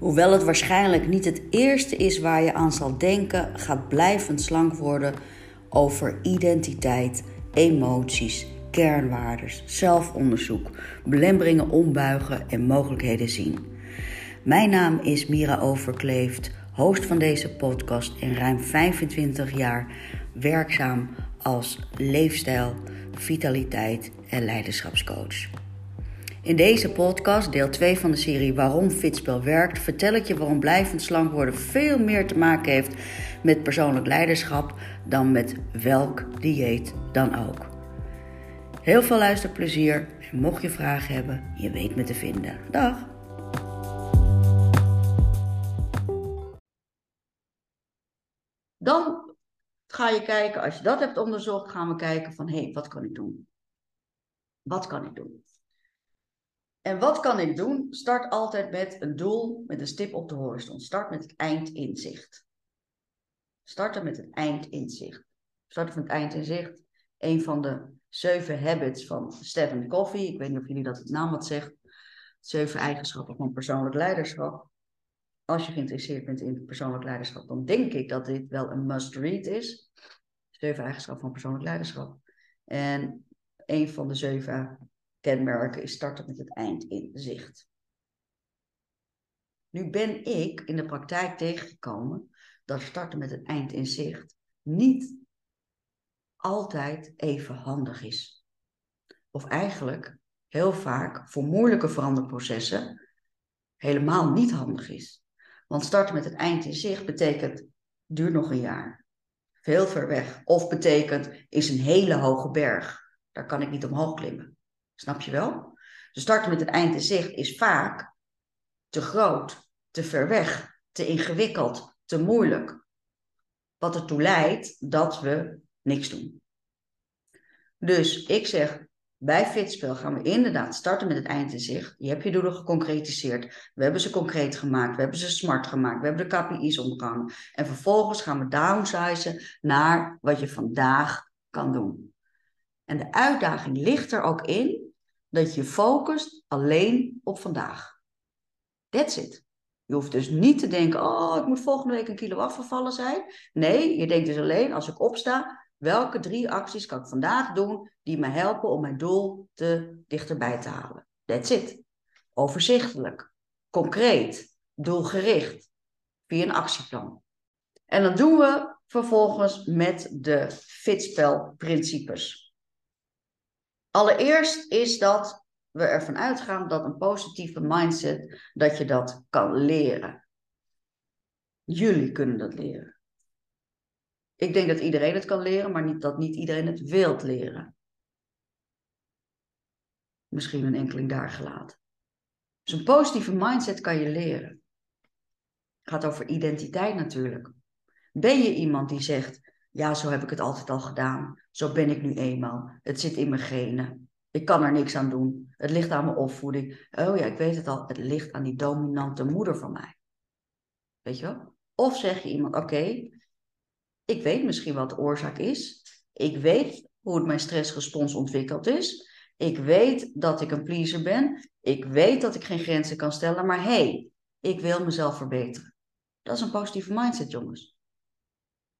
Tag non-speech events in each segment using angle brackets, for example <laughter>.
Hoewel het waarschijnlijk niet het eerste is waar je aan zal denken, gaat blijvend slank worden over identiteit, emoties, kernwaardes, zelfonderzoek, belemmeringen ombuigen en mogelijkheden zien. Mijn naam is Mira Overkleeft, host van deze podcast en ruim 25 jaar werkzaam als leefstijl, vitaliteit en leiderschapscoach. In deze podcast, deel 2 van de serie Waarom Fitspel werkt, vertel ik je waarom blijvend slank worden veel meer te maken heeft met persoonlijk leiderschap dan met welk dieet dan ook. Heel veel luisterplezier en mocht je vragen hebben, je weet me te vinden. Dag! Dan ga je kijken, als je dat hebt onderzocht, gaan we kijken van hé, hey, wat kan ik doen? Wat kan ik doen? En wat kan ik doen? Start altijd met een doel, met een stip op de horizon. Start met het eindinzicht. Starten met het eindinzicht. Starten met het eindinzicht. Een van de zeven habits van Stephen Covey. Ik weet niet of jullie dat het naam wat zegt. Zeven eigenschappen van persoonlijk leiderschap. Als je geïnteresseerd bent in persoonlijk leiderschap, dan denk ik dat dit wel een must-read is. Zeven eigenschappen van persoonlijk leiderschap. En een van de zeven kenmerken is starten met het eind in zicht. Nu ben ik in de praktijk tegengekomen dat starten met het eind in zicht niet altijd even handig is. Of eigenlijk heel vaak voor moeilijke veranderprocessen helemaal niet handig is. Want starten met het eind in zicht betekent duurt nog een jaar. Veel ver weg. Of betekent is een hele hoge berg. Daar kan ik niet omhoog klimmen. Snap je wel? Dus starten met het eind in zicht is vaak te groot, te ver weg, te ingewikkeld, te moeilijk. Wat ertoe leidt dat we niks doen. Dus ik zeg, bij Fitspel gaan we inderdaad starten met het eind in zicht. Je hebt je doelen geconcretiseerd. We hebben ze concreet gemaakt. We hebben ze smart gemaakt. We hebben de KPI's omgehangen. En vervolgens gaan we downsizen naar wat je vandaag kan doen. En de uitdaging ligt er ook in dat je focust alleen op vandaag. That's it. Je hoeft dus niet te denken, oh, ik moet volgende week een kilo afgevallen zijn. Nee, je denkt dus alleen, als ik opsta, welke drie acties kan ik vandaag doen die me helpen om mijn doel te dichterbij te halen. That's it. Overzichtelijk, concreet, doelgericht, via een actieplan. En dat doen we vervolgens met de fitspelprincipes. Allereerst is dat we ervan uitgaan dat een positieve mindset, dat je dat kan leren. Jullie kunnen dat leren. Ik denk dat iedereen het kan leren, maar niet dat niet iedereen het wilt leren. Misschien een enkeling daar gelaten. Dus een positieve mindset kan je leren. Het gaat over identiteit natuurlijk. Ben je iemand die zegt: ja, zo heb ik het altijd al gedaan. Zo ben ik nu eenmaal. Het zit in mijn genen. Ik kan er niks aan doen. Het ligt aan mijn opvoeding. Oh ja, ik weet het al. Het ligt aan die dominante moeder van mij. Weet je wel? Of zeg je iemand, oké, ik weet misschien wat de oorzaak is. Ik weet hoe het mijn stressrespons ontwikkeld is. Ik weet dat ik een pleaser ben. Ik weet dat ik geen grenzen kan stellen. Maar hé, hey, ik wil mezelf verbeteren. Dat is een positieve mindset, jongens.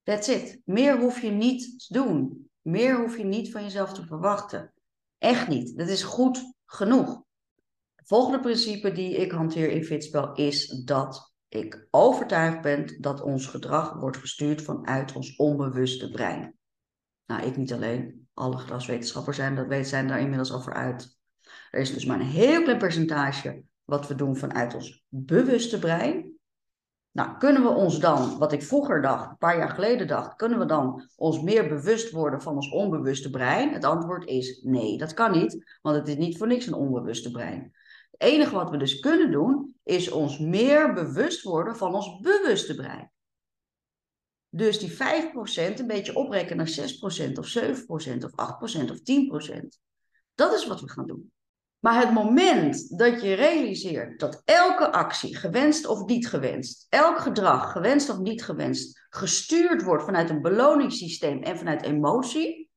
That's it. Meer hoef je niet te doen. Meer hoef je niet van jezelf te verwachten. Echt niet. Dat is goed genoeg. Het volgende principe die ik hanteer in Fitspel is dat ik overtuigd ben dat ons gedrag wordt gestuurd vanuit ons onbewuste brein. Nou, ik niet alleen. Alle gedragswetenschappers zijn, dat weten, zijn daar inmiddels over uit. Er is dus maar een heel klein percentage wat we doen vanuit ons bewuste brein. Nou, kunnen we ons dan, wat ik vroeger dacht, een paar jaar geleden dacht, kunnen we dan ons meer bewust worden van ons onbewuste brein? Het antwoord is nee, dat kan niet, want het is niet voor niks een onbewuste brein. Het enige wat we dus kunnen doen, is ons meer bewust worden van ons bewuste brein. Dus die 5% een beetje oprekenen naar 6% of 7% of 8% of 10%. Dat is wat we gaan doen. Maar het moment dat je realiseert dat elke actie, gewenst of niet gewenst, elk gedrag, gewenst of niet gewenst, gestuurd wordt vanuit een beloningssysteem en vanuit emotie,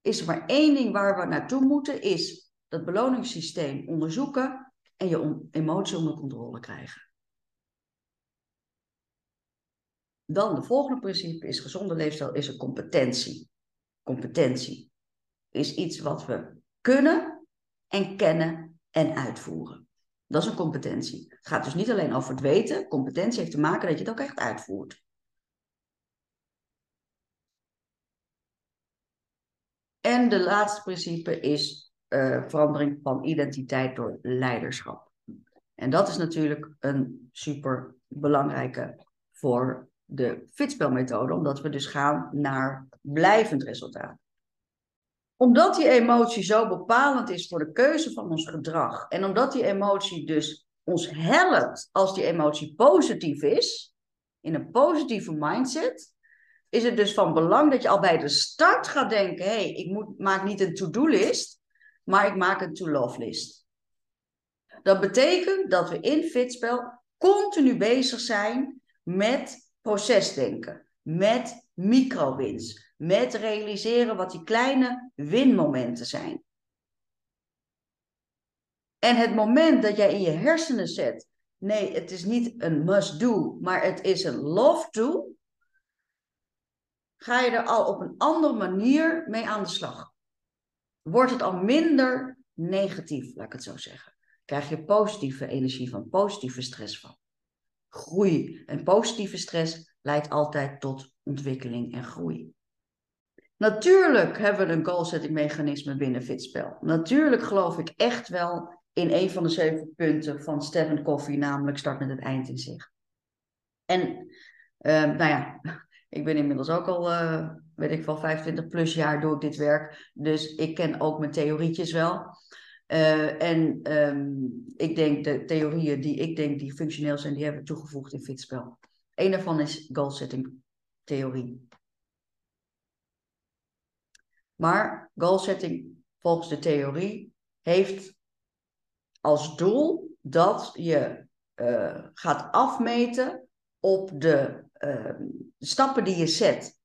is er maar één ding waar we naartoe moeten, is dat beloningssysteem onderzoeken en je emotie onder controle krijgen. Dan de volgende principe is gezonde leefstijl is een competentie. Competentie is iets wat we kunnen en kennen en uitvoeren. Dat is een competentie. Het gaat dus niet alleen over het weten. Competentie heeft te maken dat je het ook echt uitvoert. En de laatste principe is uh, verandering van identiteit door leiderschap. En dat is natuurlijk een super belangrijke voor de fitspelmethode, omdat we dus gaan naar blijvend resultaat. Omdat die emotie zo bepalend is voor de keuze van ons gedrag en omdat die emotie dus ons helpt als die emotie positief is, in een positieve mindset, is het dus van belang dat je al bij de start gaat denken: hé, hey, ik moet, maak niet een to-do-list, maar ik maak een to-love-list. Dat betekent dat we in Fitspel continu bezig zijn met procesdenken, met microwins, met realiseren wat die kleine winmomenten zijn. En het moment dat jij in je hersenen zet, nee, het is niet een must-do, maar het is een love-to, ga je er al op een andere manier mee aan de slag. Wordt het al minder negatief, laat ik het zo zeggen. Krijg je positieve energie van, positieve stress van. Groei. En positieve stress leidt altijd tot ontwikkeling en groei. Natuurlijk hebben we een goal-setting mechanisme binnen Fitspel. Natuurlijk geloof ik echt wel in een van de zeven punten van Stephen Covey, namelijk start met het eind in zich. En uh, nou ja, <laughs> ik ben inmiddels ook al, uh, weet ik wel, 25 plus jaar doe ik dit werk. Dus ik ken ook mijn theorietjes wel. Uh, en um, ik denk de theorieën die ik denk die functioneel zijn, die hebben we toegevoegd in Fitspel. Een daarvan is goal setting theorie. Maar goal setting volgens de theorie heeft als doel dat je uh, gaat afmeten op de uh, stappen die je zet.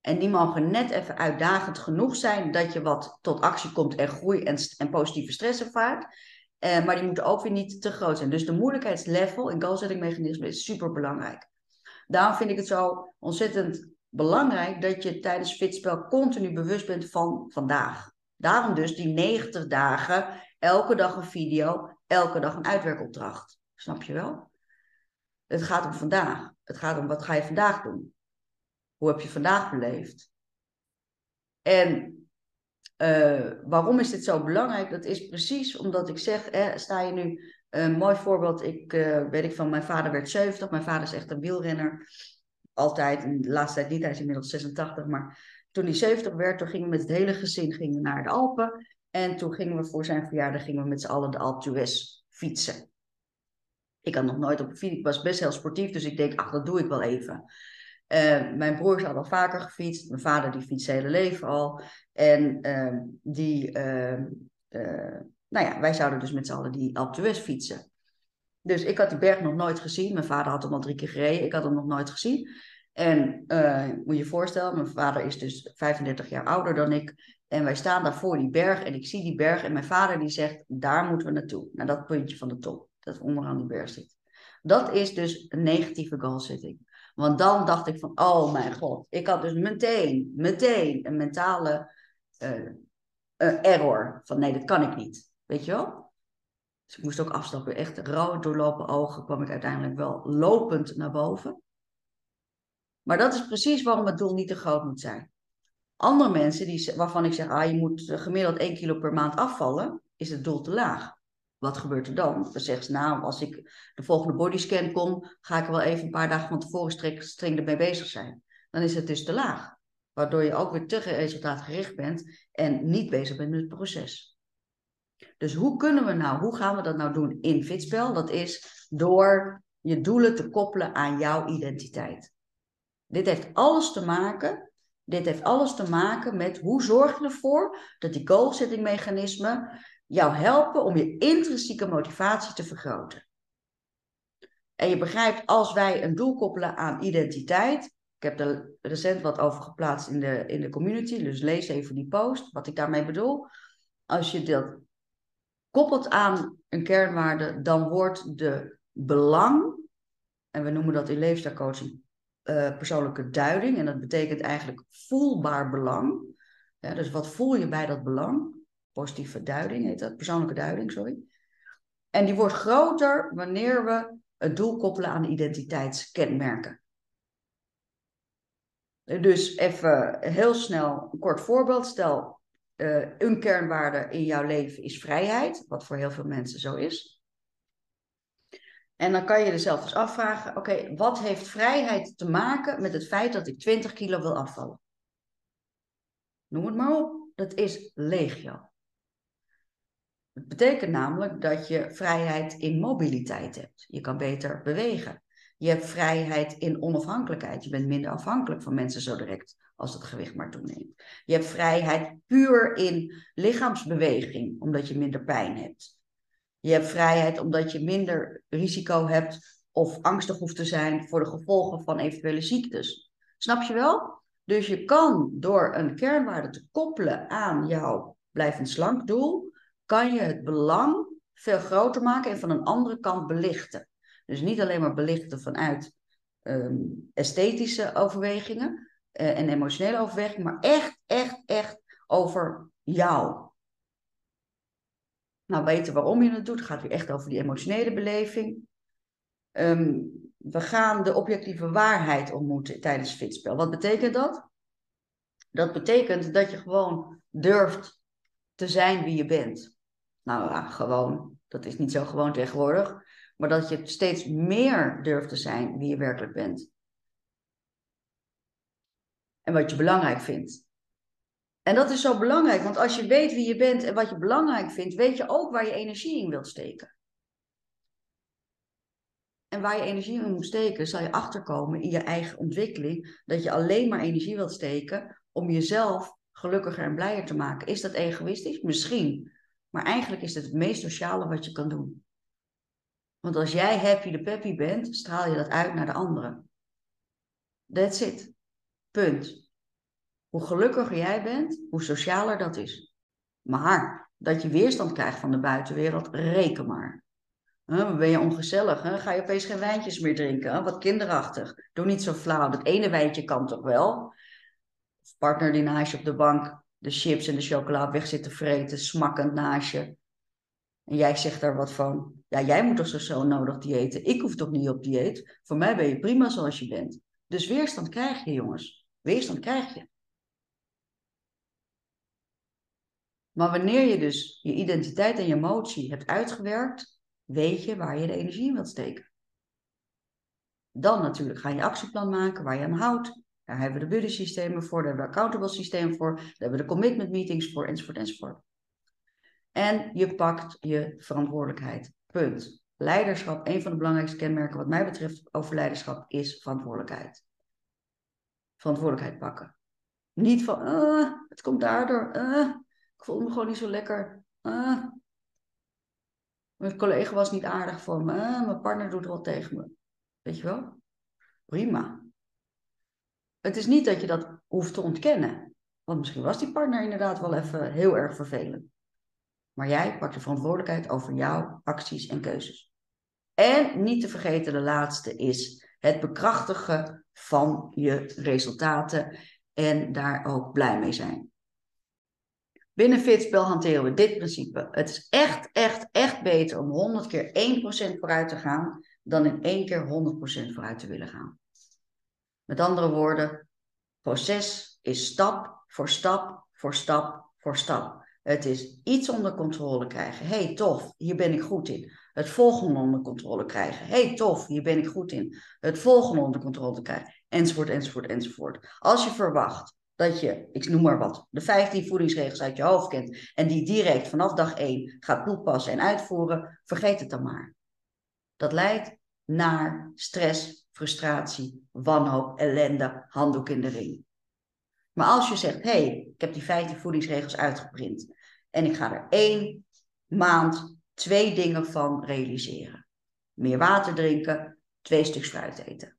En die mogen net even uitdagend genoeg zijn dat je wat tot actie komt en groei en, en positieve stress ervaart. Uh, maar die moeten ook weer niet te groot zijn. Dus de moeilijkheidslevel in goalsetting mechanisme is super belangrijk. Daarom vind ik het zo ontzettend belangrijk dat je tijdens fitspel continu bewust bent van vandaag. Daarom dus die 90 dagen, elke dag een video, elke dag een uitwerkopdracht. Snap je wel? Het gaat om vandaag. Het gaat om wat ga je vandaag doen. Hoe heb je vandaag beleefd? En uh, waarom is dit zo belangrijk? Dat is precies omdat ik zeg, sta je nu, een mooi voorbeeld, ik uh, weet ik van, mijn vader werd 70, mijn vader is echt een wielrenner. Altijd, in de laatste tijd niet, hij is inmiddels 86, maar toen hij 70 werd, toen gingen we met het hele gezin gingen naar de Alpen. En toen gingen we voor zijn verjaardag gingen we met z'n allen de Alpe fietsen. Ik had nog nooit op fiets, ik was best heel sportief, dus ik denk, ach, dat doe ik wel even. Uh, mijn broers had al vaker gefietst. Mijn vader die fietst zijn hele leven al. En uh, die, uh, nou ja, wij zouden dus met z'n allen die Alpe fietsen. Dus ik had die berg nog nooit gezien. Mijn vader had hem al drie keer gereden. Ik had hem nog nooit gezien. En moet je voorstellen, mijn vader is dus 35 jaar ouder dan ik. En wij staan daar voor die berg en ik zie die berg. En mijn vader die zegt, daar moeten we naartoe. Naar dat puntje van de top, dat onderaan die berg zit. Dat is dus een negatieve goalsetting. Want dan dacht ik van, oh mijn god, ik had dus meteen, meteen een mentale uh, uh, error. Van nee, dat kan ik niet. Weet je wel? Dus ik moest ook afstappen. Echt rood doorlopen ogen kwam ik uiteindelijk wel lopend naar boven. Maar dat is precies waarom het doel niet te groot moet zijn. Andere mensen die, waarvan ik zeg, ah, je moet gemiddeld 1 kilo per maand afvallen, is het doel te laag. Wat gebeurt er dan? Dan zegt ze, nou, als ik de volgende bodyscan kom, ga ik er wel even een paar dagen van tevoren streng, streng ermee bezig zijn. Dan is het dus te laag. Waardoor je ook weer te resultaatgericht bent en niet bezig bent met het proces. Dus hoe kunnen we nou, hoe gaan we dat nou doen in Fitspel? Dat is door je doelen te koppelen aan jouw identiteit. Dit heeft alles te maken, dit heeft alles te maken met hoe zorg je ervoor dat die goal setting mechanismen jou helpen om je intrinsieke motivatie te vergroten. En je begrijpt, als wij een doel koppelen aan identiteit, ik heb er recent wat over geplaatst in de, in de community, dus lees even die post, wat ik daarmee bedoel. Als je dat koppelt aan een kernwaarde, dan wordt de belang, en we noemen dat in leefstijlcoaching eh, persoonlijke duiding. En dat betekent eigenlijk voelbaar belang. Dus wat voel je bij dat belang? Positieve duiding heet dat, persoonlijke duiding, sorry. En die wordt groter wanneer we het doel koppelen aan identiteitskenmerken. Dus even heel snel een kort voorbeeld. Stel, uh, een kernwaarde in jouw leven is vrijheid, wat voor heel veel mensen zo is. En dan kan je jezelf dus afvragen: oké, wat heeft vrijheid te maken met het feit dat ik 20 kilo wil afvallen? Noem het maar op, dat is legio. Het betekent namelijk dat je vrijheid in mobiliteit hebt. Je kan beter bewegen. Je hebt vrijheid in onafhankelijkheid. Je bent minder afhankelijk van mensen zo direct als het gewicht maar toeneemt. Je hebt vrijheid puur in lichaamsbeweging, omdat je minder pijn hebt. Je hebt vrijheid omdat je minder risico hebt of angstig hoeft te zijn voor de gevolgen van eventuele ziektes. Snap je wel? Dus je kan door een kernwaarde te koppelen aan jouw blijvend slank doel, kan je het belang veel groter maken en van een andere kant belichten. Dus niet alleen maar belichten vanuit ehm, esthetische overwegingen uh, en emotionele overwegingen, maar echt, echt, echt over jou. Nou, weten waarom je het doet, het gaat weer echt over die emotionele beleving. Um, we gaan de objectieve waarheid ontmoeten tijdens fitspel. Wat betekent dat? Dat betekent dat je gewoon durft te zijn wie je bent. Nou ja, gewoon. Dat is niet zo gewoon tegenwoordig. Maar dat je steeds meer durft te zijn wie je werkelijk bent. En wat je belangrijk vindt. En dat is zo belangrijk, want als je weet wie je bent en wat je belangrijk vindt, weet je ook waar je energie in wilt steken. En waar je energie in moet steken, zal je achterkomen in je eigen ontwikkeling, dat je alleen maar energie wilt steken om jezelf gelukkiger en blijer te maken. Is dat egoïstisch? Misschien. Maar eigenlijk is het het meest sociale wat je kan doen. Want als jij happy de peppy bent, straal je dat uit naar de anderen. That's it. Punt. Hoe gelukkiger jij bent, hoe socialer dat is. Maar dat je weerstand krijgt van de buitenwereld, reken maar. ben je ongezellig? Ga je opeens geen wijntjes meer drinken? Wat kinderachtig. Doe niet zo flauw. Dat ene wijntje kan toch wel? Of partner die naast je op de bank de chips en de chocola weg zit te vreten, smakkend naast je. En jij zegt daar wat van. Ja, jij moet toch zo, zo nodig diëten? Ik hoef toch niet op dieet? Voor mij ben je prima zoals je bent. Dus weerstand krijg je, jongens. Weerstand krijg je. Maar wanneer je dus je identiteit en je emotie hebt uitgewerkt, weet je waar je de energie in wilt steken. Dan natuurlijk ga je actieplan maken waar je aan houdt. Daar hebben we de buddy systemen voor, daar hebben we accountable systeem voor, daar hebben we de commitment meetings voor, enzovoort, enzovoort. En je pakt je verantwoordelijkheid. Punt. Leiderschap, een van de belangrijkste kenmerken wat mij betreft over leiderschap, is verantwoordelijkheid. Verantwoordelijkheid pakken. Niet van, uh, het komt daardoor, uh, ik voelde me gewoon niet zo lekker. Uh, mijn collega was niet aardig voor me. Uh, mijn partner doet wat tegen me. Weet je wel? Prima. Het is niet dat je dat hoeft te ontkennen. Want misschien was die partner inderdaad wel even heel erg vervelend. Maar jij pakt de verantwoordelijkheid over jouw acties en keuzes. En niet te vergeten, de laatste is het bekrachtigen van je resultaten en daar ook blij mee zijn. Binnen Fitspel hanteren we dit principe. Het is echt, echt, echt beter om 100 keer 1% vooruit te gaan dan in één keer 100% vooruit te willen gaan. Met andere woorden, proces is stap voor stap voor stap voor stap. Het is iets onder controle krijgen. hey, tof, hier ben ik goed in. Het volgende onder controle krijgen. hey, tof, hier ben ik goed in. Het volgende onder controle krijgen. Enzovoort, enzovoort, enzovoort. Als je verwacht dat je, ik noem maar wat, de 15 voedingsregels uit je hoofd kent en die direct vanaf dag 1 gaat toepassen en uitvoeren, vergeet het dan maar. Dat leidt naar stress, frustratie, wanhoop, ellende, handdoek in de ring. Maar als je zegt, hé, hey, ik heb die 15 voedingsregels uitgeprint en ik ga er één maand twee dingen van realiseren. Meer water drinken, twee stuks fruit eten.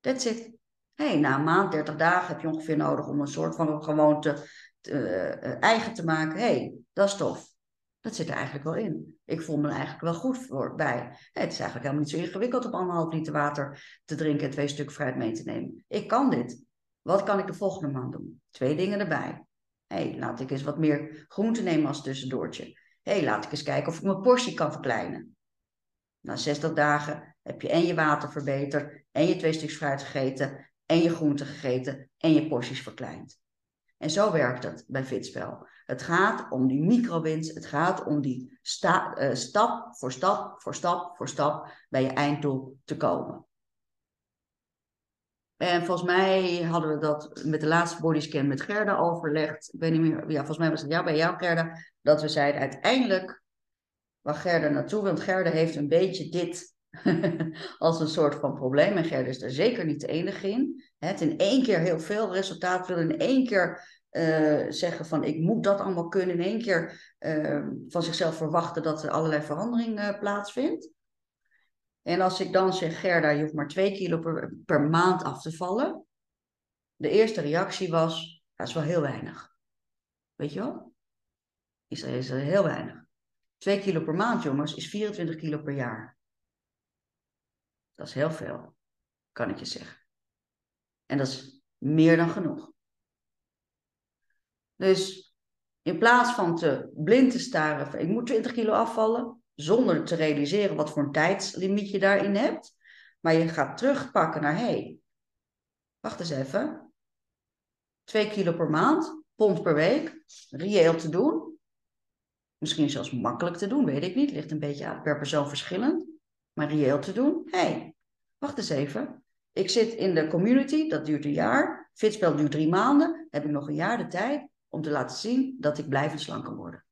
That's it. Hey, na een maand, 30 dagen heb je ongeveer nodig om een soort van gewoonte te, uh, eigen te maken. hey, dat is tof. Dat zit er eigenlijk wel in. Ik voel me eigenlijk wel goed voor, bij. Het is eigenlijk helemaal niet zo ingewikkeld om anderhalf liter water te drinken en twee stukken fruit mee te nemen. Ik kan dit. Wat kan ik de volgende maand doen? Twee dingen erbij. Hey, laat ik eens wat meer groente nemen als tussendoortje. Hey, laat ik eens kijken of ik mijn portie kan verkleinen. Na 60 dagen heb je en je water verbeterd, en je twee stukjes fruit gegeten, en je groente gegeten, en je porties verkleind. En zo werkt het bij Fitspel. Het gaat om die microwinst. Het gaat om die uh, stap voor stap voor stap voor stap bij je einddoel te komen. En volgens mij hadden we dat met de laatste bodyscan met Gerda overlegd. Meer, ja, volgens mij was het jou bij jou, Gerda, dat we zeiden uiteindelijk waar Gerda naartoe, want Gerda heeft een beetje dit <laughs> als een soort van probleem. En Gerda is er zeker niet de enige in. Het in één keer heel veel resultaat willen, in één keer uh, zeggen van ik moet dat allemaal kunnen, in één keer uh, van zichzelf verwachten dat er allerlei verandering uh, plaatsvindt. En als ik dan zeg, Gerda, je hoeft maar twee kilo per, per maand af te vallen. De eerste reactie was, dat is wel heel weinig. Weet je wel? Is is heel weinig. Twee kilo per maand, jongens, is 24 kilo per jaar. Dat is heel veel, kan ik je zeggen. En dat is meer dan genoeg. Dus in plaats van te blind te staren, van, ik moet 20 kilo afvallen, zonder te realiseren wat voor een tijdslimiet je daarin hebt, maar je gaat terugpakken naar, hé, hey, wacht eens even, 2 kilo per maand, pond per week, reëel te doen, misschien zelfs makkelijk te doen, weet ik niet, ligt een beetje per persoon verschillend, maar reëel te doen, hé, hey, wacht eens even, ik zit in de community, dat duurt een jaar, Fitspel duurt drie maanden, heb ik nog een jaar de tijd om te laten zien dat ik blijvend slank kan worden.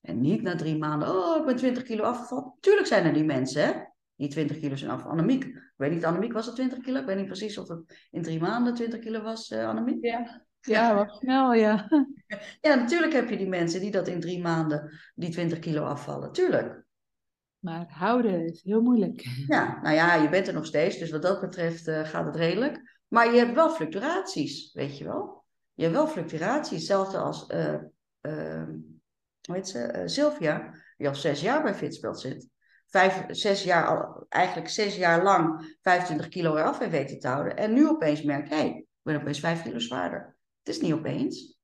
En niet na drie maanden, oh, ik ben 20 kilo afgevallen. Tuurlijk zijn er die mensen, hè? Die 20 kilo zijn af. Annemiek, ik weet niet, Annemiek was het 20 kilo? Ik weet niet precies of het in drie maanden 20 kilo was, uh, Annemiek. Ja, ja, wat snel, ja. <laughs> Ja, natuurlijk heb je die mensen die dat in drie maanden, die 20 kilo afvallen. Tuurlijk. Maar houden is heel moeilijk. Ja, nou ja, je bent er nog steeds, dus wat dat betreft uh, gaat het redelijk. Maar je hebt wel fluctuaties, weet je wel je hebt wel fluctuatie. Hetzelfde als uh, uh, hoe heet ze? Uh, Sylvia, die al zes jaar bij Fitspel zit. Vijf, zes jaar, eigenlijk zes jaar lang 25 kilo eraf heeft weten te houden. En nu opeens merkt, hé, hey, ik ben opeens vijf kilo zwaarder. Het is niet opeens.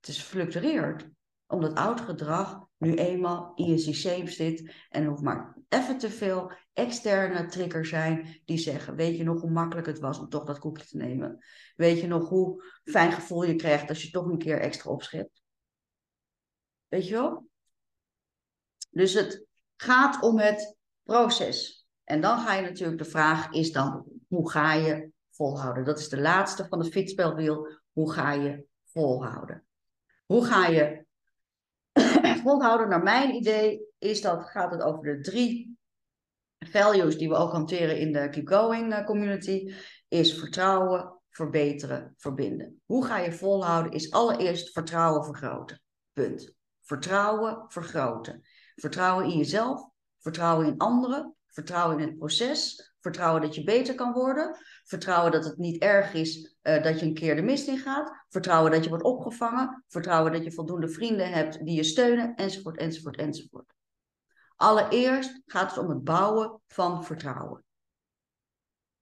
Het is fluctueerd. Omdat oud gedrag nu eenmaal in je systeem zit. En er hoeft maar even te veel externe triggers zijn die zeggen: Weet je nog hoe makkelijk het was om toch dat koekje te nemen? Weet je nog hoe fijn gevoel je krijgt als je toch een keer extra opschept? Weet je wel? Dus het gaat om het proces. En dan ga je natuurlijk, de vraag is dan, hoe ga je volhouden? Dat is de laatste van het fietsspelwiel. Hoe ga je volhouden? Hoe ga je volhouden? Naar mijn idee is dat, gaat het over de drie values die we ook hanteren in de Keep Going eh, community. Is vertrouwen, verbeteren, verbinden. Hoe ga je volhouden? Is allereerst vertrouwen vergroten. Punt. Vertrouwen vergroten. Vertrouwen in jezelf, vertrouwen in anderen, vertrouwen in het proces, vertrouwen dat je beter kan worden, vertrouwen dat het niet erg is uh, dat je een keer de mist in gaat, vertrouwen dat je wordt opgevangen, vertrouwen dat je voldoende vrienden hebt die je steunen, enzovoort, enzovoort, enzovoort. Allereerst gaat het om het bouwen van vertrouwen.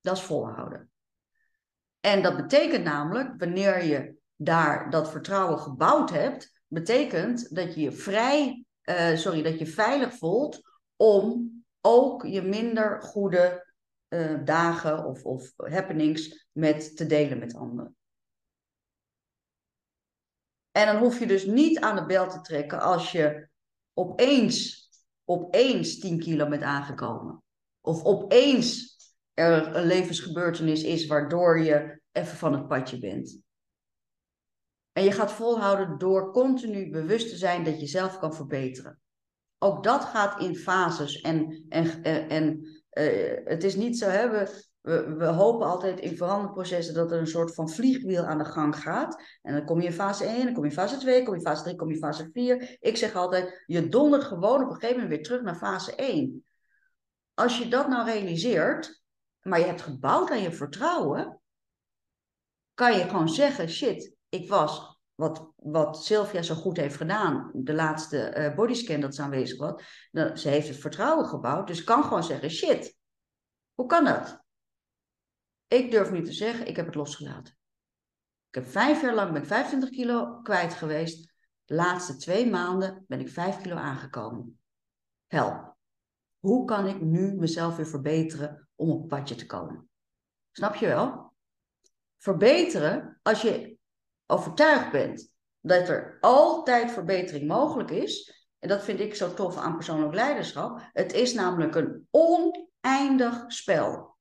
Dat is volhouden. En dat betekent namelijk, wanneer je daar dat vertrouwen gebouwd hebt, betekent dat je je vrij, uh, sorry, dat je veilig voelt om ook je minder goede uh, dagen of, of happenings met te delen met anderen. En dan hoef je dus niet aan de bel te trekken als je opeens, opeens 10 kilo bent aangekomen. Of opeens er een levensgebeurtenis is waardoor je even van het padje bent. En je gaat volhouden door continu bewust te zijn dat je zelf kan verbeteren. Ook dat gaat in fases. En, en, en uh, het is niet zo, hè, we, we, we, hopen altijd in veranderprocessen dat er een soort van vliegwiel aan de gang gaat. En dan kom je in fase 1, dan kom je in fase 2, kom je in fase 3, kom je in fase 4. Ik zeg altijd, je dondert gewoon op een gegeven moment weer terug naar fase 1. Als je dat nou realiseert, maar je hebt gebouwd aan je vertrouwen, kan je gewoon zeggen, shit, ik was wat, wat Sylvia zo goed heeft gedaan, de laatste eh, bodyscan dat ze aanwezig was, dan, ze heeft het vertrouwen gebouwd, dus kan gewoon zeggen, shit, hoe kan dat? Ik durf niet te zeggen, ik heb het losgelaten. Ik heb vijf jaar lang ben ik 25 kilo kwijt geweest. De laatste twee maanden ben ik vijf kilo aangekomen. Help. Hoe kan ik nu mezelf weer verbeteren om op padje te komen? Snap je wel? Verbeteren, als je overtuigd bent dat er altijd verbetering mogelijk is, en dat vind ik zo tof aan persoonlijk leiderschap, het is namelijk een oneindig spel.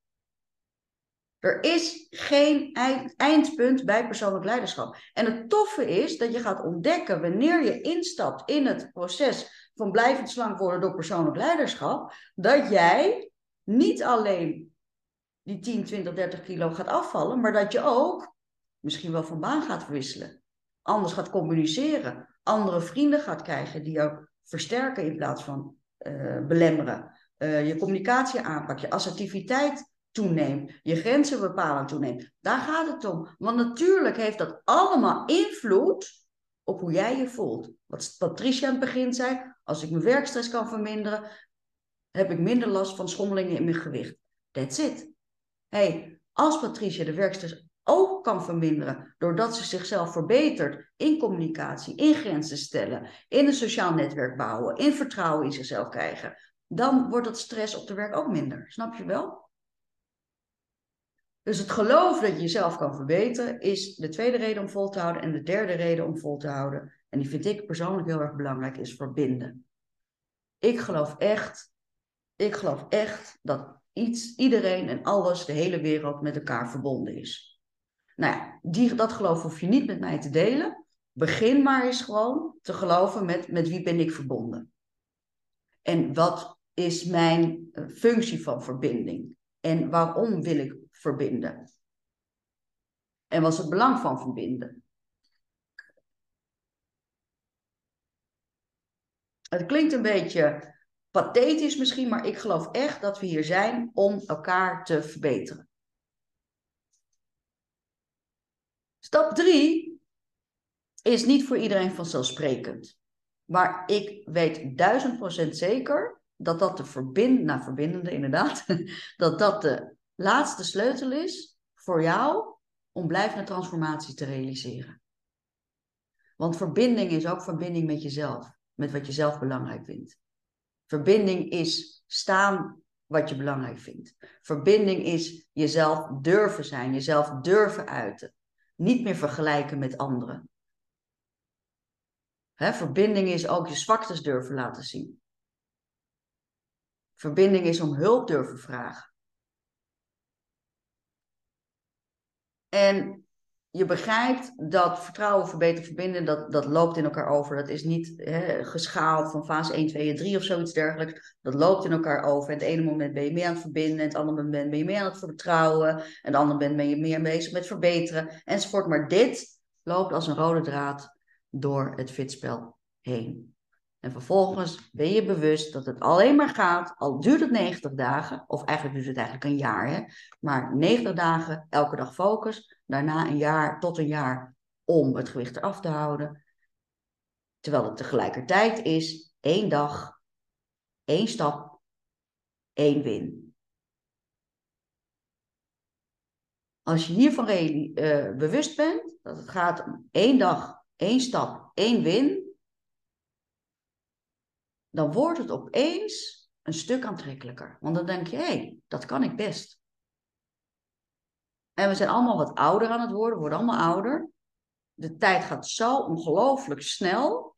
Er is geen eindpunt bij persoonlijk leiderschap. En het toffe is dat je gaat ontdekken wanneer je instapt in het proces van blijvend slank worden door persoonlijk leiderschap, dat jij niet alleen die 10, 20, 30 kilo gaat afvallen, maar dat je ook misschien wel van baan gaat verwisselen. Anders gaat communiceren. Andere vrienden gaat krijgen die jou versterken in plaats van uh, belemmeren. Uh, je communicatie aanpak, je assertiviteit toeneemt, je grenzen bepalen toeneemt. Daar gaat het om. Want natuurlijk heeft dat allemaal invloed op hoe jij je voelt. Wat Patricia aan het begin zei, als ik mijn werkstress kan verminderen, heb ik minder last van schommelingen in mijn gewicht. That's it. Hey, als Patricia de werkstress ook kan verminderen doordat ze zichzelf verbetert in communicatie, in grenzen stellen, in een sociaal netwerk bouwen, in vertrouwen in zichzelf krijgen, dan wordt dat stress op de werk ook minder. Snap je wel? Dus het geloof dat je jezelf kan verbeteren is de tweede reden om vol te houden. En de derde reden om vol te houden, en die vind ik persoonlijk heel erg belangrijk, is verbinden. Ik geloof echt, ik geloof echt dat iets, iedereen en alles, de hele wereld met elkaar verbonden is. Nou ja, die, dat geloof hoef je niet met mij te delen. Begin maar eens gewoon te geloven met, met wie ben ik verbonden. En wat is mijn eh, functie van verbinding? En waarom wil ik verbinden? En was het belang van verbinden? Het klinkt een beetje pathetisch misschien, maar ik geloof echt dat we hier zijn om elkaar te verbeteren. Stap 3 is niet voor iedereen vanzelfsprekend. Maar ik weet duizend procent zeker dat dat de verbind, nou, verbindende inderdaad, <laughs> dat dat de laatste sleutel is voor jou om blijvende transformatie te realiseren. Want verbinding is ook verbinding met jezelf, met wat je zelf belangrijk vindt. Verbinding is staan wat je belangrijk vindt. Verbinding is jezelf durven zijn, jezelf durven uiten. Niet meer vergelijken met anderen. verbinding is ook je zwaktes durven laten zien. Verbinding is om hulp durven vragen. En je begrijpt dat vertrouwen, verbeteren, verbinden, dat, dat loopt in elkaar over. Dat is niet hè, geschaald van fase 1, 2 en 3 of zoiets dergelijks. Dat loopt in elkaar over. En het ene moment ben je meer aan het verbinden, en het andere moment ben je meer aan het vertrouwen, en het andere moment ben je meer bezig met verbeteren, enzovoort. Maar dit loopt als een rode draad door het fitspel heen. En vervolgens ben je bewust dat het alleen maar gaat, al duurt het 90 dagen, of eigenlijk duurt het eigenlijk een jaar, hè? maar 90 dagen, elke dag focus, daarna een jaar tot een jaar om het gewicht eraf te houden. Terwijl het tegelijkertijd is één dag, één stap, één win. Als je hiervan uh, bewust bent, dat het gaat om één dag, één stap, één win, dan wordt het opeens een stuk aantrekkelijker. Want dan denk je, hé, hey, dat kan ik best. En we zijn allemaal wat ouder aan het worden, we worden allemaal ouder. De tijd gaat zo ongelooflijk snel,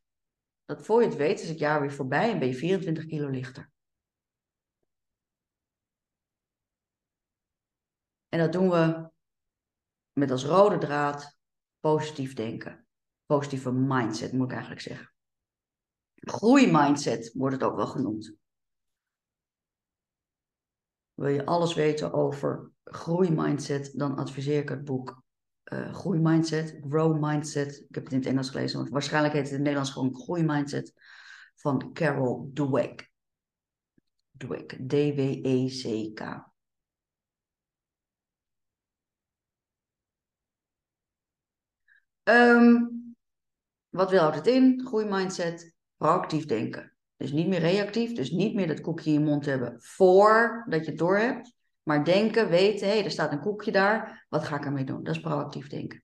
dat voor je het weet is het jaar weer voorbij en ben je 24 kilo lichter. En dat doen we met als rode draad positief denken. Positieve mindset moet ik eigenlijk zeggen. Groeimindset wordt het ook wel genoemd. Wil je alles weten over groeimindset, dan adviseer ik het boek uh, Groeimindset, Grow Mindset. Ik heb het in het Engels gelezen, want waarschijnlijk heet het in het Nederlands gewoon Groeimindset van Carol Dweck. Dweck, D-W-E-C-K. Um, Wat houdt het in? Groeimindset, proactief denken. Dus niet meer reactief, dus niet meer dat koekje in je mond hebben voordat je het door hebt. Maar denken, weten, hé, hey, er staat een koekje daar, wat ga ik ermee doen? Dat is proactief denken.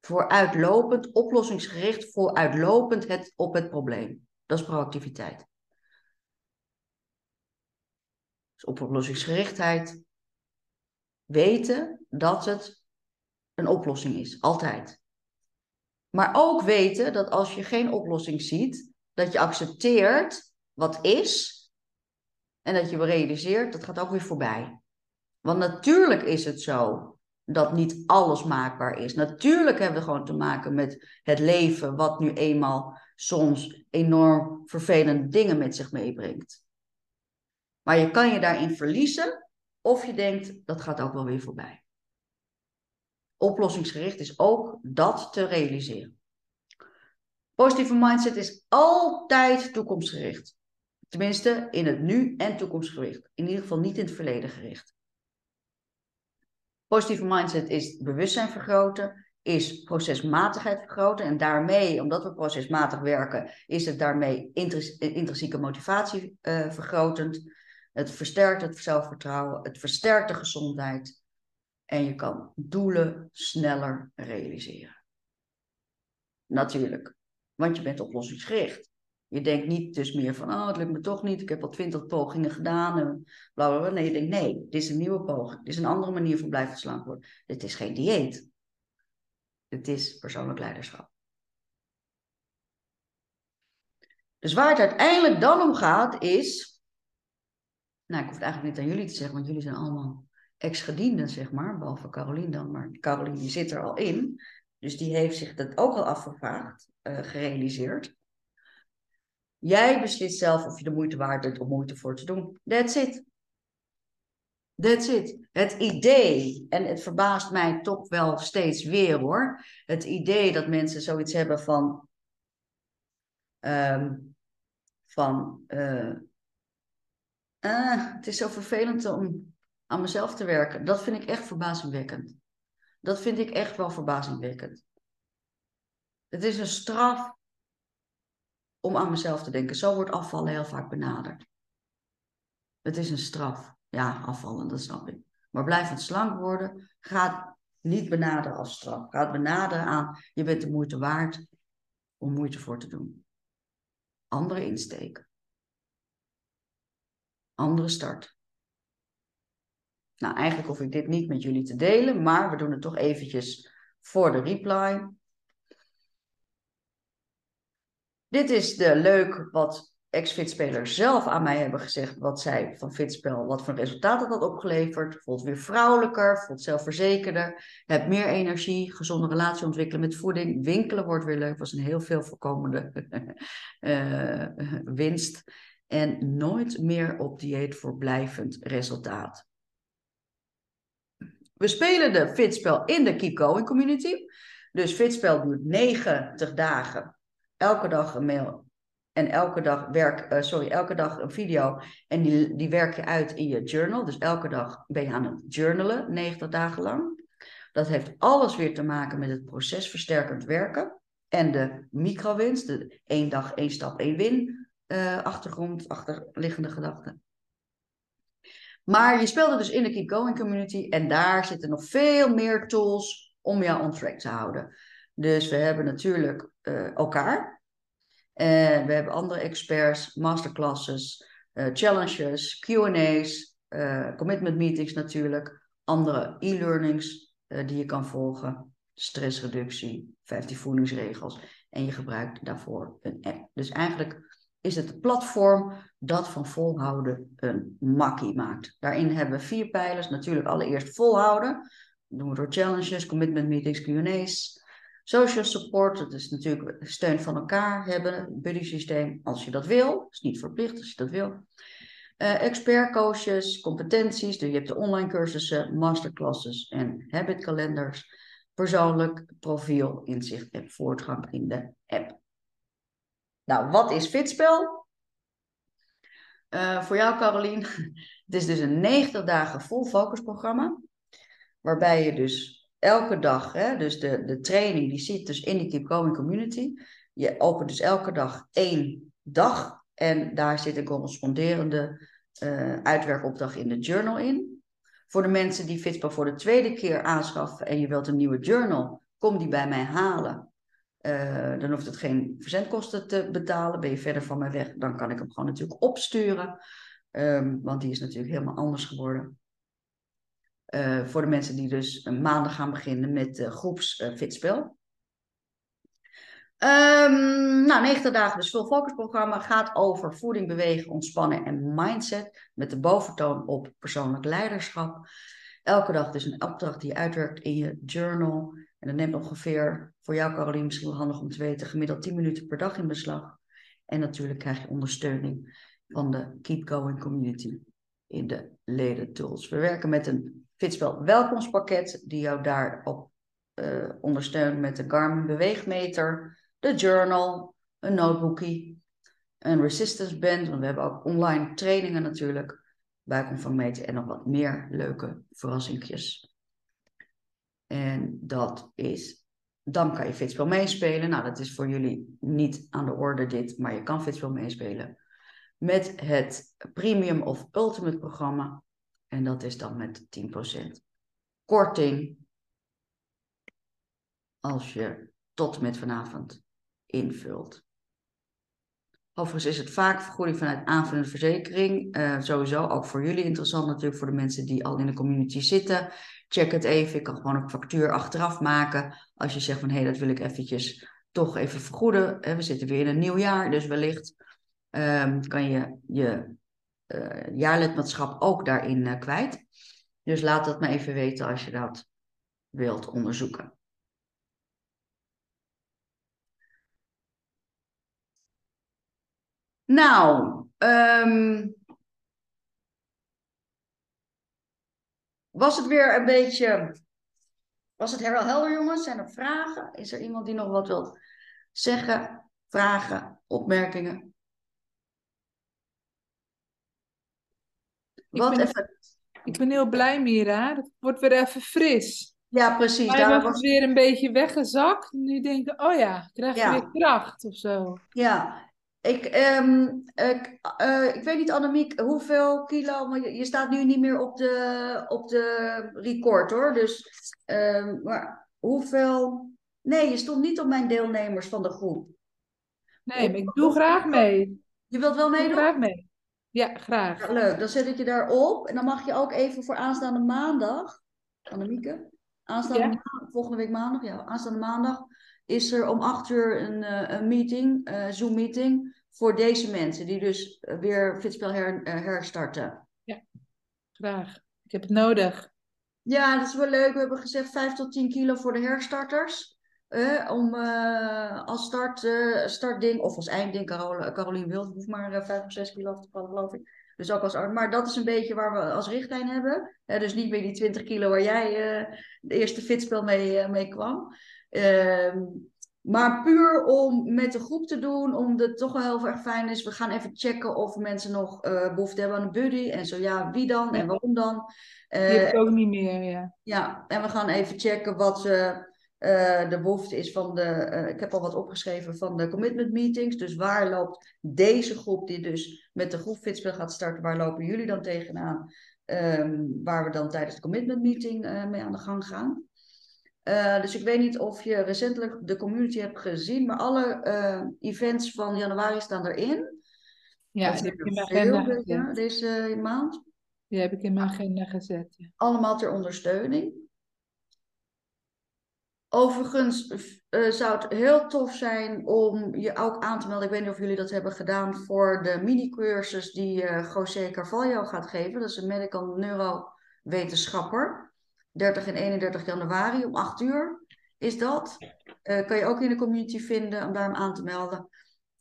Vooruitlopend, oplossingsgericht, vooruitlopend het, op het probleem. Dat is proactiviteit. Dus oplossingsgerichtheid. Weten dat het een oplossing is, altijd. Maar ook weten dat als je geen oplossing ziet, dat je accepteert wat is en dat je realiseert, dat gaat ook weer voorbij. Want natuurlijk is het zo dat niet alles maakbaar is. Natuurlijk hebben we gewoon te maken met het leven, wat nu eenmaal soms enorm vervelende dingen met zich meebrengt. Maar je kan je daarin verliezen, of je denkt, dat gaat ook wel weer voorbij. Oplossingsgericht is ook dat te realiseren. Positieve mindset is altijd toekomstgericht. Tenminste, in het nu en toekomstgericht. In ieder geval niet in het verleden gericht. Positieve mindset is bewustzijn vergroten, is procesmatigheid vergroten. En daarmee, omdat we procesmatig werken, is het daarmee intrinsieke motivatie uh, vergrotend. Het versterkt het zelfvertrouwen, het versterkt de gezondheid. En je kan doelen sneller realiseren. Natuurlijk, want je bent oplossingsgericht. Je denkt niet dus meer van, oh, het lukt me toch niet, ik heb al twintig pogingen gedaan en bla bla bla. Nee, je denkt, nee, dit is een nieuwe poging. Dit is een andere manier van blijven slank worden. Dit is geen dieet. Het is persoonlijk leiderschap. Dus waar het uiteindelijk dan om gaat is, nou, ik hoef het eigenlijk niet aan jullie te zeggen, want jullie zijn allemaal ex-gedienden, zeg maar, behalve Carolien dan, maar Carolien zit er al in. Dus die heeft zich dat ook al afgevraagd, uh, gerealiseerd. Jij beslist zelf of je de moeite waard bent om moeite voor te doen. That's it. That's it. Het idee, en het verbaast mij toch wel steeds weer hoor. Het idee dat mensen zoiets hebben van. Um, van. Uh, uh, het is zo vervelend om aan mezelf te werken. Dat vind ik echt verbazingwekkend. Dat vind ik echt wel verbazingwekkend. Het is een straf om aan mezelf te denken. Zo wordt afvallen heel vaak benaderd. Het is een straf. Ja, afvallen, dat snap ik. Maar blijvend slank worden gaat niet benaderen als straf. Gaat benaderen aan, je bent de moeite waard om moeite voor te doen. Andere insteek. Andere start. Nou, eigenlijk hoef ik dit niet met jullie te delen, maar we doen het toch eventjes voor de reply. Dit is de leuk wat ex-fitspelers zelf aan mij hebben gezegd. Wat zij van fitspel, wat voor resultaat dat opgeleverd. Voelt weer vrouwelijker, voelt zelfverzekerder. Hebt meer energie, gezonde relatie ontwikkelen met voeding. Winkelen wordt weer leuk, was een heel veel voorkomende uh, <laughs> winst. En nooit meer op dieet voor blijvend resultaat. We spelen de fitspel in de Keep Going community. Dus fitspel duurt 90 dagen elke dag een mail en elke dag werk, uh, sorry, elke dag een video. En die, die werk je uit in je journal. Dus elke dag ben je aan het journalen, 90 dagen lang. Dat heeft alles weer te maken met het procesversterkend werken. En de microwinst, de één dag, één stap, één win uh, achtergrond, achterliggende gedachten. Maar je speelde dus in de Keep Going community en daar zitten nog veel meer tools om jou on track te houden. Dus we hebben natuurlijk uh, elkaar. En we hebben andere experts, masterclasses, uh, challenges, QA's, commitment meetings natuurlijk, andere e-learnings die je kan volgen, stressreductie, 15 voedingsregels. En je gebruikt daarvoor een app. Dus eigenlijk is het platform dat van volhouden een makkie maakt. Daarin hebben we vier pijlers. Natuurlijk allereerst volhouden. Dat doen we door challenges, commitment meetings, Q&A's. Social support, dat is natuurlijk steun van elkaar hebben, buddy systeem, als je dat wil. is niet verplicht als je dat wil. Uh, expert coaches, competenties, dus je hebt de online cursussen, masterclasses en habitkalenders. Persoonlijk profiel, inzicht en voortgang in de app. Nou, wat is Fitspel? Uh, voor jou, Carolien, <laughs> het is dus een 90 dagen vol focus programma. Waarbij je dus elke dag, hè, dus de, de training die zit dus in die Keep Going Community. Je opent dus elke dag één dag en daar zit een corresponderende uh, uitwerkopdracht in de journal in. Voor de mensen die Fitspel voor de tweede keer aanschaffen en je wilt een nieuwe journal, kom die bij mij halen. Uh, dan hoeft het geen verzendkosten te betalen. Ben je verder van mij weg, dan kan ik hem gewoon natuurlijk opsturen. Um, want die is natuurlijk helemaal anders geworden. Uh, voor de mensen die dus maandag gaan beginnen met uh, groeps fitspel. Um, nou, 90 dagen dus full focus programma gaat over voeding, bewegen, ontspannen en mindset. Met de boventoon op persoonlijk leiderschap. Elke dag dus een opdracht die je uitwerkt in je journal. En dat neemt ongeveer, voor jou Caroline misschien wel handig om te weten, gemiddeld 10 minuten per dag in beslag. En natuurlijk krijg je ondersteuning van de Keep Going Community in de leden tools. We werken met een Fitspel welkomstpakket die jou daarop uh, ondersteunt met de Garmin beweegmeter de journal, een notebookie, een resistance band, want we hebben ook online trainingen natuurlijk, buikomvang meten en nog wat meer leuke verrassingjes. En dat is, dan kan je Fitspel meespelen. Nou, dat is voor jullie niet aan de orde dit, maar je kan Fitspel meespelen met het Premium of Ultimate programma. En dat is dan met 10% korting als je tot met vanavond invult. Overigens is het vaak vergoeding vanuit aanvullende verzekering. Uh, sowieso ook voor jullie interessant natuurlijk, voor de mensen die al in de community zitten. Check het even. Ik kan gewoon een factuur achteraf maken. Als je zegt van hé, hey, dat wil ik eventjes toch even vergoeden. we zitten weer in een nieuw jaar, dus wellicht um, kan je je uh, jaarlidmaatschap ook daarin uh, kwijt. Dus laat dat me even weten als je dat wilt onderzoeken. Nou, um, was het weer een beetje. Was het wel helder, jongens? Zijn er vragen? Is er iemand die nog wat wil zeggen? Vragen, opmerkingen? Ik ben, even... ik ben heel blij, Mira. Het wordt weer even fris. Ja, precies. Hij was, was weer een beetje weggezakt. Nu denk ik, oh ja, krijg je weer kracht of zo. Ja, ik, um, ik, uh, ik weet niet, Annemiek, hoeveel kilo, maar je, je, staat nu niet meer op de, op de record hoor. Dus, um, maar hoeveel. Nee, je stond niet op mijn deelnemers van de groep. Nee, maar ik doe graag mee. Je wilt wel meedoen? graag mee. Ja, graag. Ja, leuk, dan zet ik je daarop. En dan mag je ook even voor aanstaande maandag, Annemieke, aanstaande maandag, volgende week maandag, ja, aanstaande maandag, is er om acht uur een, eh, een meeting, uh, Zoom meeting, voor deze mensen die dus eh, weer Fitspel her, herstarten. Ja, graag. Ik heb het nodig. Ja, dat is wel leuk. We hebben gezegd 5 tot 10 kilo voor de herstarters. om als start, startding, of als eindding, Carol, Caroline Wild hoeft maar 5 of 6 kilo af te vallen, geloof ik. Dus ook als, maar dat is een beetje waar we als richtlijn hebben. dus niet meer die 20 kilo waar jij de eerste fitspel mee, mee kwam. Ehm, maar puur om met de groep te doen, omdat het toch wel heel erg fijn is. We gaan even checken of mensen nog uh, behoefte hebben aan een buddy. En zo ja, wie dan en waarom dan? Uh, Die heb ik ook niet meer, ja. Ja, en we gaan even checken wat uh, de behoefte is van de... ik heb al wat opgeschreven van de commitment meetings. Dus waar loopt deze groep die dus met de groep Fitspel gaat starten, waar lopen jullie dan tegenaan? Um, waar we dan tijdens de commitment meeting mee aan de gang gaan. Uh, dus ik weet niet of je recentelijk de community hebt gezien, maar alle uh, events van januari staan erin. Ja, die heb ik in mijn agenda gezet. Deze maand. Die heb ik in mijn agenda gezet. Ja. Allemaal ter ondersteuning. Overigens uh, zou het heel tof zijn om je ook aan te melden. Ik weet niet of jullie dat hebben gedaan voor de mini-cursus die José Carvalho gaat geven. Dat is een medical neurowetenschapper. 30 en 31 januari om 8 uur is dat. Uh, kan je ook in de community vinden om daar aan te melden.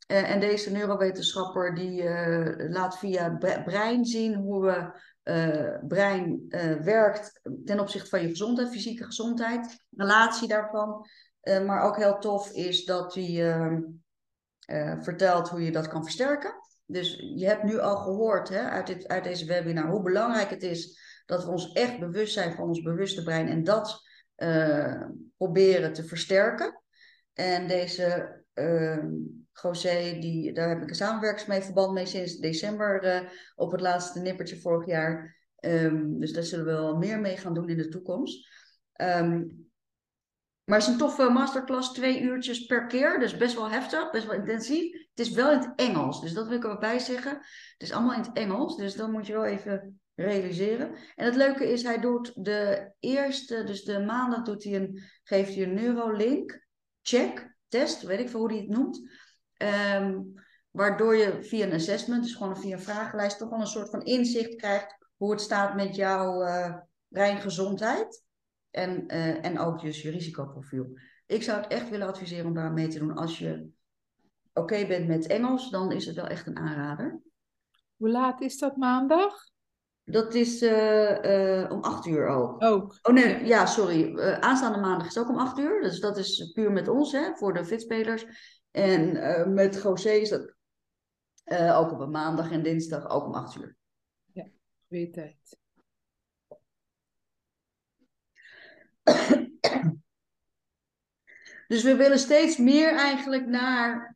Uh, en deze neurowetenschapper die uh, laat via brein zien hoe we brein werkt ten opzichte van je gezondheid, fysieke gezondheid, relatie daarvan. maar ook heel tof is dat hij ehm, vertelt hoe je dat kan versterken. Dus je hebt nu al gehoord hè, uit, dit, uit deze webinar hoe belangrijk het is dat we ons echt bewust zijn van ons bewuste brein en dat uh, proberen te versterken. En deze uh, José, die, daar heb ik een samenwerkingsverband mee sinds december uh, op het laatste nippertje vorig jaar. Um, dus daar zullen we wel meer mee gaan doen in de toekomst. Um, maar het is een toffe masterclass, twee uurtjes per keer. Dus best wel heftig, best wel intensief. Het is wel in het Engels, dus dat wil ik erbij zeggen. Het is allemaal in het Engels, dus dat moet je wel even realiseren. En het leuke is, hij doet de eerste, dus de maandag doet hij een, geeft hij een Neurolink check, test, weet ik veel hoe hij het noemt. Um, waardoor je via een assessment, dus gewoon via een vragenlijst, toch wel een soort van inzicht krijgt hoe het staat met jouw uh, breingezondheid. En, uh, en ook dus je risicoprofiel. Ik zou het echt willen adviseren om daar mee te doen. Als je oké bent met Engels, dan is het wel echt een aanrader. Hoe laat is dat maandag? Dat is uh, uh, om acht uur ook. Ook. Oh nee, ja, sorry. Uh, aanstaande maandag is ook om acht uur. Dus dat is puur met ons, hè, voor de fitspelers. En met José is dat ook op een maandag en dinsdag ook om acht uur. Ja, weer tijd. dus we willen steeds meer eigenlijk naar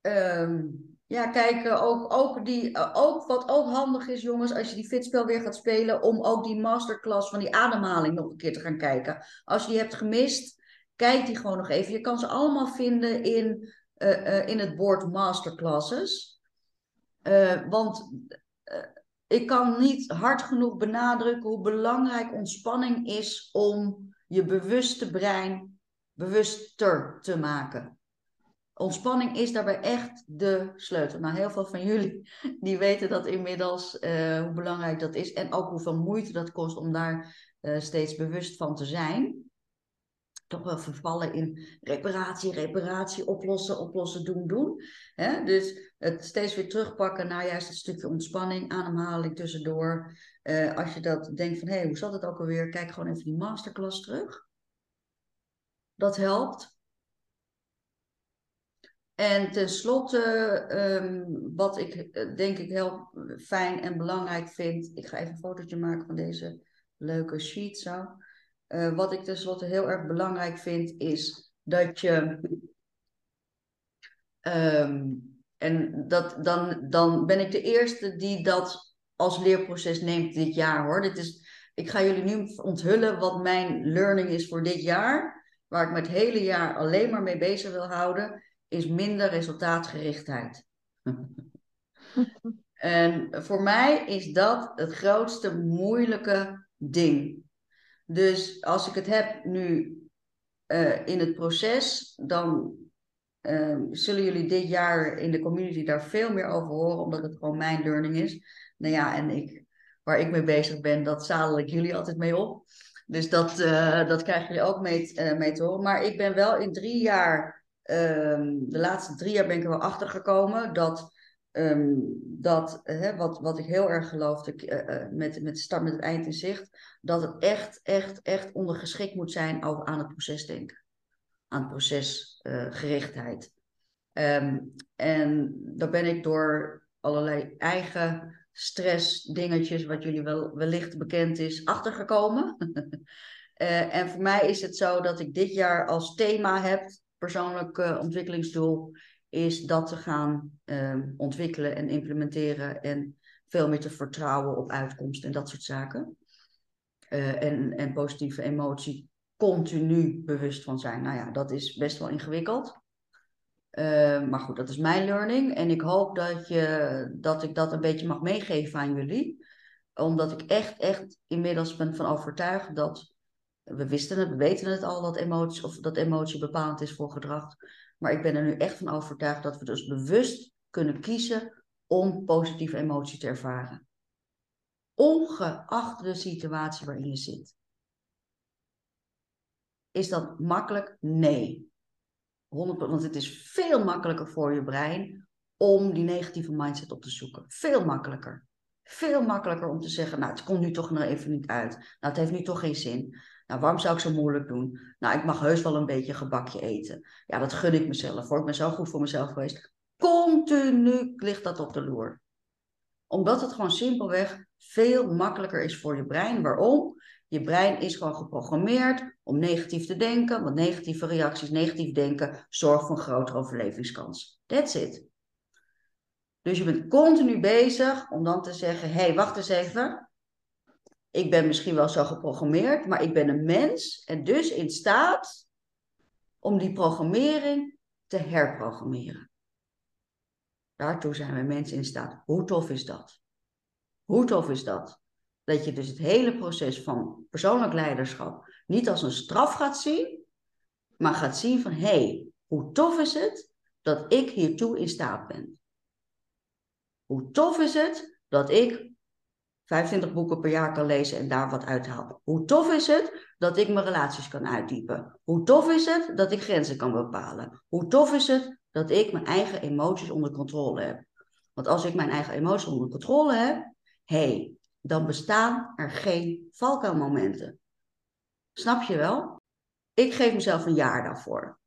um, ja, kijken, ook, ook, die, ook wat ook handig is, jongens, als je die fitspel weer gaat spelen, om ook die masterclass van die ademhaling nog een keer te gaan kijken. Als je die hebt gemist, kijk die gewoon nog even. Je kan ze allemaal vinden in, uh, in het bord masterclasses. Want ik kan niet hard genoeg benadrukken hoe belangrijk ontspanning is om je bewuste brein bewuster te maken. Ontspanning is daarbij echt de sleutel. Nou, heel veel van jullie die weten dat inmiddels uh, hoe belangrijk dat is en ook hoeveel moeite dat kost om daar uh, steeds bewust van te zijn. Toch wel vervallen in reparatie, reparatie, oplossen, oplossen, doen, doen. Dus het steeds weer terugpakken naar juist het stukje ontspanning, ademhaling tussendoor. Uh, als je dat denkt van, hé, hey, hoe zat het ook alweer? Kijk gewoon even die masterclass terug. Dat helpt. En tenslotte, um, wat ik eh, denk ik heel fijn en belangrijk vind. Ik ga even een fotootje maken van deze leuke sheet zo. Uh, wat ik tenslotte heel erg belangrijk vind, is dat je. Um, en dat, dan, dan ben ik de eerste die dat als leerproces neemt dit jaar hoor. Dit is, ik ga jullie nu onthullen wat mijn learning is voor dit jaar. Waar ik me het hele jaar alleen maar mee bezig wil houden, is minder resultaatgerichtheid. <laughs> en voor mij is dat het grootste moeilijke ding. Dus als ik het heb nu uh, in het proces, dan uh, zullen jullie dit jaar in de community daar veel meer over horen, omdat het gewoon mijn learning is. Nou ja, en ik, waar ik mee bezig ben, dat zadel ik jullie altijd mee op. Dus dat, uh, dat krijgen jullie ook mee, mee te horen. Maar ik ben wel in drie jaar, um, de laatste drie jaar ben ik er wel achter gekomen dat Um, dat, hè, wat, wat ik heel erg geloofde uh, met, met start met het eind in zicht, dat het echt, echt, echt ondergeschikt moet zijn over aan het proces denken. Aan procesgerichtheid. Uh, um, en daar ben ik door allerlei eigen stress dingetjes, wat jullie wel, wellicht bekend is, achtergekomen. uh, <laughs> en voor mij is het zo dat ik dit jaar als thema heb, persoonlijk ontwikkelingsdoel, is dat te gaan uh, ontwikkelen en implementeren en veel meer te vertrouwen op uitkomst en dat soort zaken. Uh, en, en positieve emotie continu bewust van zijn. Nou ja, dat is best wel ingewikkeld. Uh, maar goed, dat is mijn learning. En ik hoop dat, je, dat ik dat een beetje mag meegeven aan jullie. Omdat ik echt, echt inmiddels ben van overtuigd dat. We wisten het, we weten het al dat emotie, of dat emotie bepalend is voor gedrag. Maar ik ben er nu echt van overtuigd dat we dus bewust kunnen kiezen om positieve emotie te ervaren. Ongeacht de situatie waarin je zit. Is dat makkelijk? Nee. 100%, want het is veel makkelijker voor je brein om die negatieve mindset op te zoeken. Veel makkelijker. Veel makkelijker om te zeggen, nou het komt nu toch nog even niet uit. Nou het heeft nu toch geen zin. Nou, waarom zou ik zo moeilijk doen? Nou, ik mag heus wel een beetje gebakje eten. Ja, dat gun ik mezelf hoor. Ik ben zo goed voor mezelf geweest. Continu ligt dat op de loer. Omdat het gewoon simpelweg veel makkelijker is voor je brein. Waarom? Je brein is gewoon geprogrammeerd om negatief te denken, want negatieve reacties, negatief denken, zorgt voor een grotere overlevingskans. That's it. Dus je bent continu bezig om dan te zeggen: hé, hey, wacht eens even. Ik ben misschien wel zo geprogrammeerd, maar ik ben een mens en dus in staat om die programmering te herprogrammeren. Daartoe zijn we mensen in staat. Hoe tof is dat? Hoe tof is dat? Dat je dus het hele proces van persoonlijk leiderschap niet als een straf gaat zien, maar gaat zien van hé, hey, hoe tof is het dat ik hiertoe in staat ben? Hoe tof is het dat ik 25 boeken per jaar kan lezen en daar wat uithaal? Hoe tof is het dat ik mijn relaties kan uitdiepen? Hoe tof is het dat ik grenzen kan bepalen? Hoe tof is het dat ik mijn eigen emoties onder controle heb? Want als ik mijn eigen emoties onder controle heb, hey, dan bestaan er geen valkuilmomenten. Snap je wel? Ik geef mezelf een jaar daarvoor.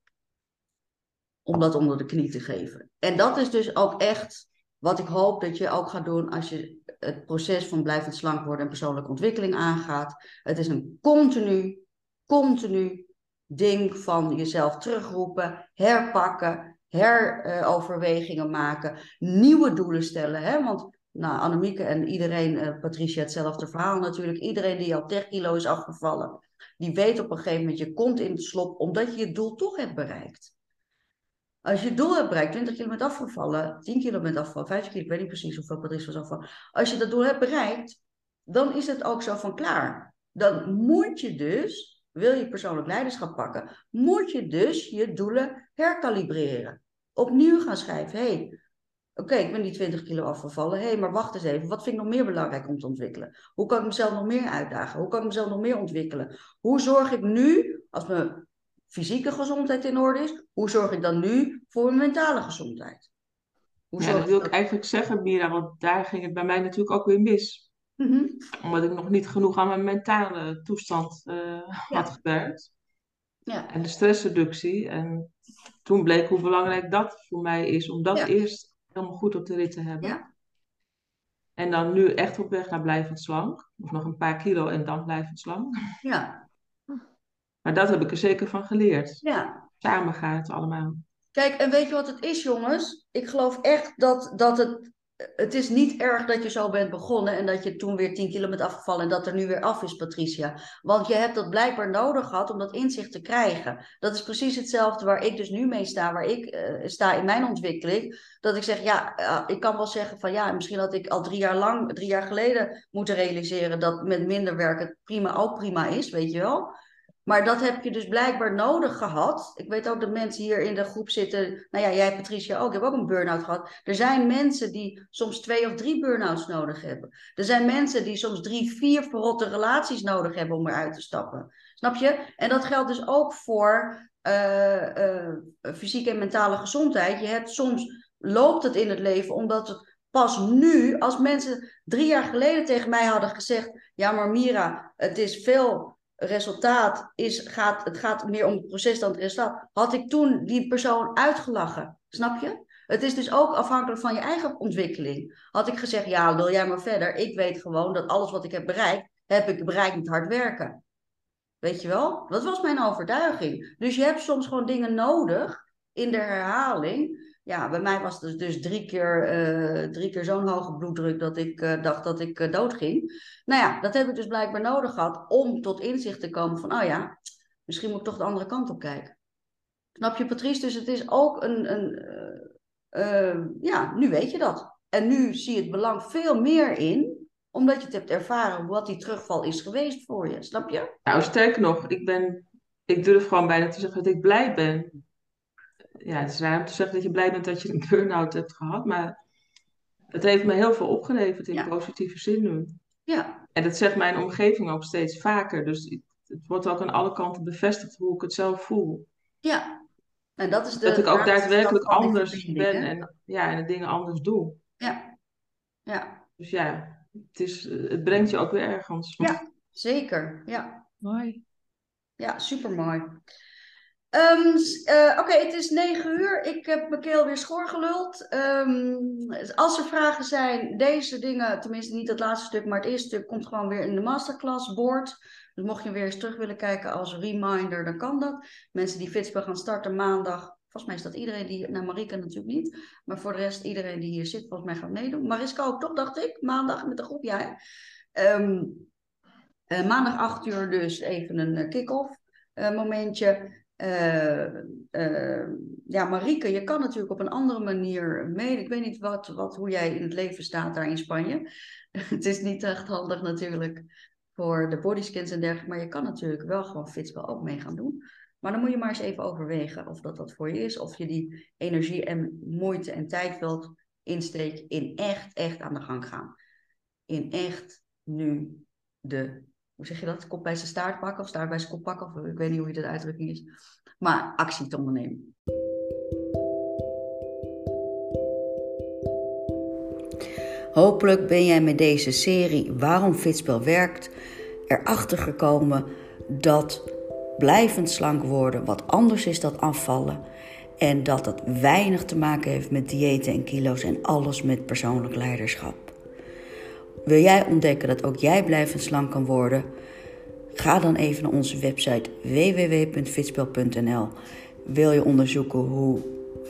Om dat onder de knie te geven. En dat is dus ook echt wat ik hoop dat je ook gaat doen als je het proces van blijvend slank worden en persoonlijke ontwikkeling aangaat. Het is een continu, continu ding van jezelf terugroepen, herpakken, heroverwegingen maken, nieuwe doelen stellen. Hè? Want nou, Annemieke en iedereen, uh, Patricia, hetzelfde verhaal natuurlijk. Iedereen die al 10 kilo is afgevallen, die weet op een gegeven moment, je komt in het slop omdat je je doel toch hebt bereikt. Als je doel hebt bereikt, 20 kilo bent afgevallen, 10 kilo bent afgevallen, 5 kilo, ik weet niet precies hoeveel Patricia was afgevallen. Als je dat doel hebt bereikt, dan is het ook zo van klaar. Dan moet je dus, wil je persoonlijk leiderschap pakken, moet je dus je doelen herkalibreren. Opnieuw gaan schrijven, hé, hey, Oké, ik ben die 20 kilo afgevallen. Hé, hey, maar wacht eens even. Wat vind ik nog meer belangrijk om te ontwikkelen? Hoe kan ik mezelf nog meer uitdagen? Hoe kan ik mezelf nog meer ontwikkelen? Hoe zorg ik nu, als mijn fysieke gezondheid in orde is, hoe zorg ik dan nu voor mijn mentale gezondheid? Hoe ja, dat wil ik eigenlijk zeggen, Mira, want daar ging het bij mij natuurlijk ook weer mis. Mhm. Omdat ik nog niet genoeg aan mijn mentale toestand uh, had gewerkt. Ja. En de stressreductie. En toen bleek hoe belangrijk dat voor mij is, om dat eerst helemaal goed op de rit te hebben. Ja. En dan nu echt op weg naar blijvend slank. Of nog een paar kilo en dan blijvend slank. Ja. Maar dat heb ik er zeker van geleerd. Ja. Samen gaat het allemaal. Kijk, en weet je wat het is, jongens? Ik geloof echt dat, dat het het is niet erg dat je zo bent begonnen en dat je toen weer 10 kilo bent afgevallen en dat er nu weer af is, Patricia. Want je hebt dat blijkbaar nodig gehad om dat inzicht te krijgen. Dat is precies hetzelfde waar ik dus nu mee sta, waar ik uh, sta in mijn ontwikkeling. Dat ik zeg, ja, uh, ik kan wel zeggen van ja, misschien had ik al drie jaar lang, drie jaar geleden moeten realiseren dat met minder werken prima ook prima is, weet je wel. Maar dat heb je dus blijkbaar nodig gehad. Ik weet ook dat mensen hier in de groep zitten. Nou ja, jij Patricia ook. Ik heb ook een burn-out gehad. Er zijn mensen die soms twee of drie burn-outs nodig hebben. Er zijn mensen die soms drie, vier verrotte relaties nodig hebben om eruit te stappen. Snap je? En dat geldt dus ook voor uh, fysieke en mentale gezondheid. Je hebt soms loopt het in het leven omdat het pas nu, als mensen drie jaar geleden tegen mij hadden gezegd: Ja, maar Mira, het is veel resultaat is, gaat, het gaat meer om het proces dan het resultaat, had ik toen die persoon uitgelachen. Snap je? Het is dus ook afhankelijk van je eigen ontwikkeling. Had ik gezegd, ja, wil jij maar verder. Ik weet gewoon dat alles wat ik heb bereikt, heb ik bereikt met hard werken. Weet je wel? Dat was mijn overtuiging. Dus je hebt soms gewoon dingen nodig in de herhaling ja, bij mij was het dus drie keer, uh, drie keer zo'n hoge bloeddruk dat ik uh, dacht dat ik uh, doodging. Nou ja, dat heb ik dus blijkbaar nodig gehad om tot inzicht te komen van, oh ja, misschien moet ik toch de andere kant op kijken. Snap je, Patrice? Dus het is ook een, een ja, nu weet je dat. En nu zie je het belang veel meer in, omdat je het hebt ervaren wat die terugval is geweest voor je. Snap je? Nou, sterker nog, ik ben, ik durf gewoon bijna te zeggen dat ik blij ben ja, het is raar om te zeggen dat je blij bent dat je een burn-out hebt gehad, maar het heeft me heel veel opgeleverd in positieve zin nu. Ja. En dat zegt mijn omgeving ook steeds vaker. Dus het wordt ook aan alle kanten bevestigd hoe ik het zelf voel. Ja. En dat is de. Dat ik ook daadwerkelijk anders ben en, ja, en de dingen anders doe. Ja. Ja. Dus ja, het, is, het brengt je ook weer ergens. Ja, zeker. Ja. Mooi. Ja, super mooi. Um, Oké, het is negen uur. Ik heb mijn keel weer schoorgeluld. Um, als er vragen zijn, deze dingen, tenminste niet het laatste stuk, maar het eerste stuk komt gewoon weer in de masterclass board. Dus mocht je weer eens terug willen kijken als reminder, dan kan dat. Mensen die Fitspel gaan starten maandag. Volgens mij is dat iedereen die, nou Marika natuurlijk niet, maar voor de rest iedereen die hier zit, volgens mij gaat meedoen. Mariska ook toch, dacht ik, maandag met de groep, ja. Um, maandag 8 uur dus even een eh, kick-off momentje. Uh, ja, Marieke, je kan natuurlijk op een andere manier mee. Ik weet niet wat, wat, hoe jij in het leven staat daar in Spanje. <laughs> het is niet echt handig natuurlijk voor de bodyscans en dergelijke, maar je kan natuurlijk wel gewoon Fitspel ook mee gaan doen. Maar dan moet je maar eens even overwegen of dat dat voor je is, of je die energie en moeite en tijd wilt insteken in echt, echt aan de gang gaan. In echt nu de zeg je dat? Kop bij zijn staart pakken of staart bij zijn kop pakken. Of ik weet niet hoe je dat uitdrukking is. Maar actie te ondernemen. Hopelijk ben jij met deze serie Waarom Fitspel werkt erachter gekomen dat blijvend slank worden wat anders is dan afvallen. En dat het weinig te maken heeft met diëten en kilo's en alles met persoonlijk leiderschap. Wil jij ontdekken dat ook jij blijvend slank kan worden? Ga dan even naar onze website www.fitspel.nl. Wil je onderzoeken hoe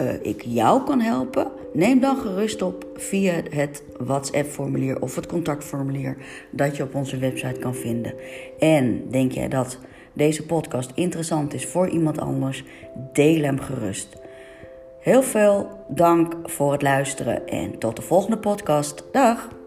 uh, ik jou kan helpen? Neem dan gerust op via het WhatsApp-formulier of het contactformulier dat je op onze website kan vinden. En denk jij dat deze podcast interessant is voor iemand anders? Deel hem gerust. Heel veel dank voor het luisteren en tot de volgende podcast. Dag!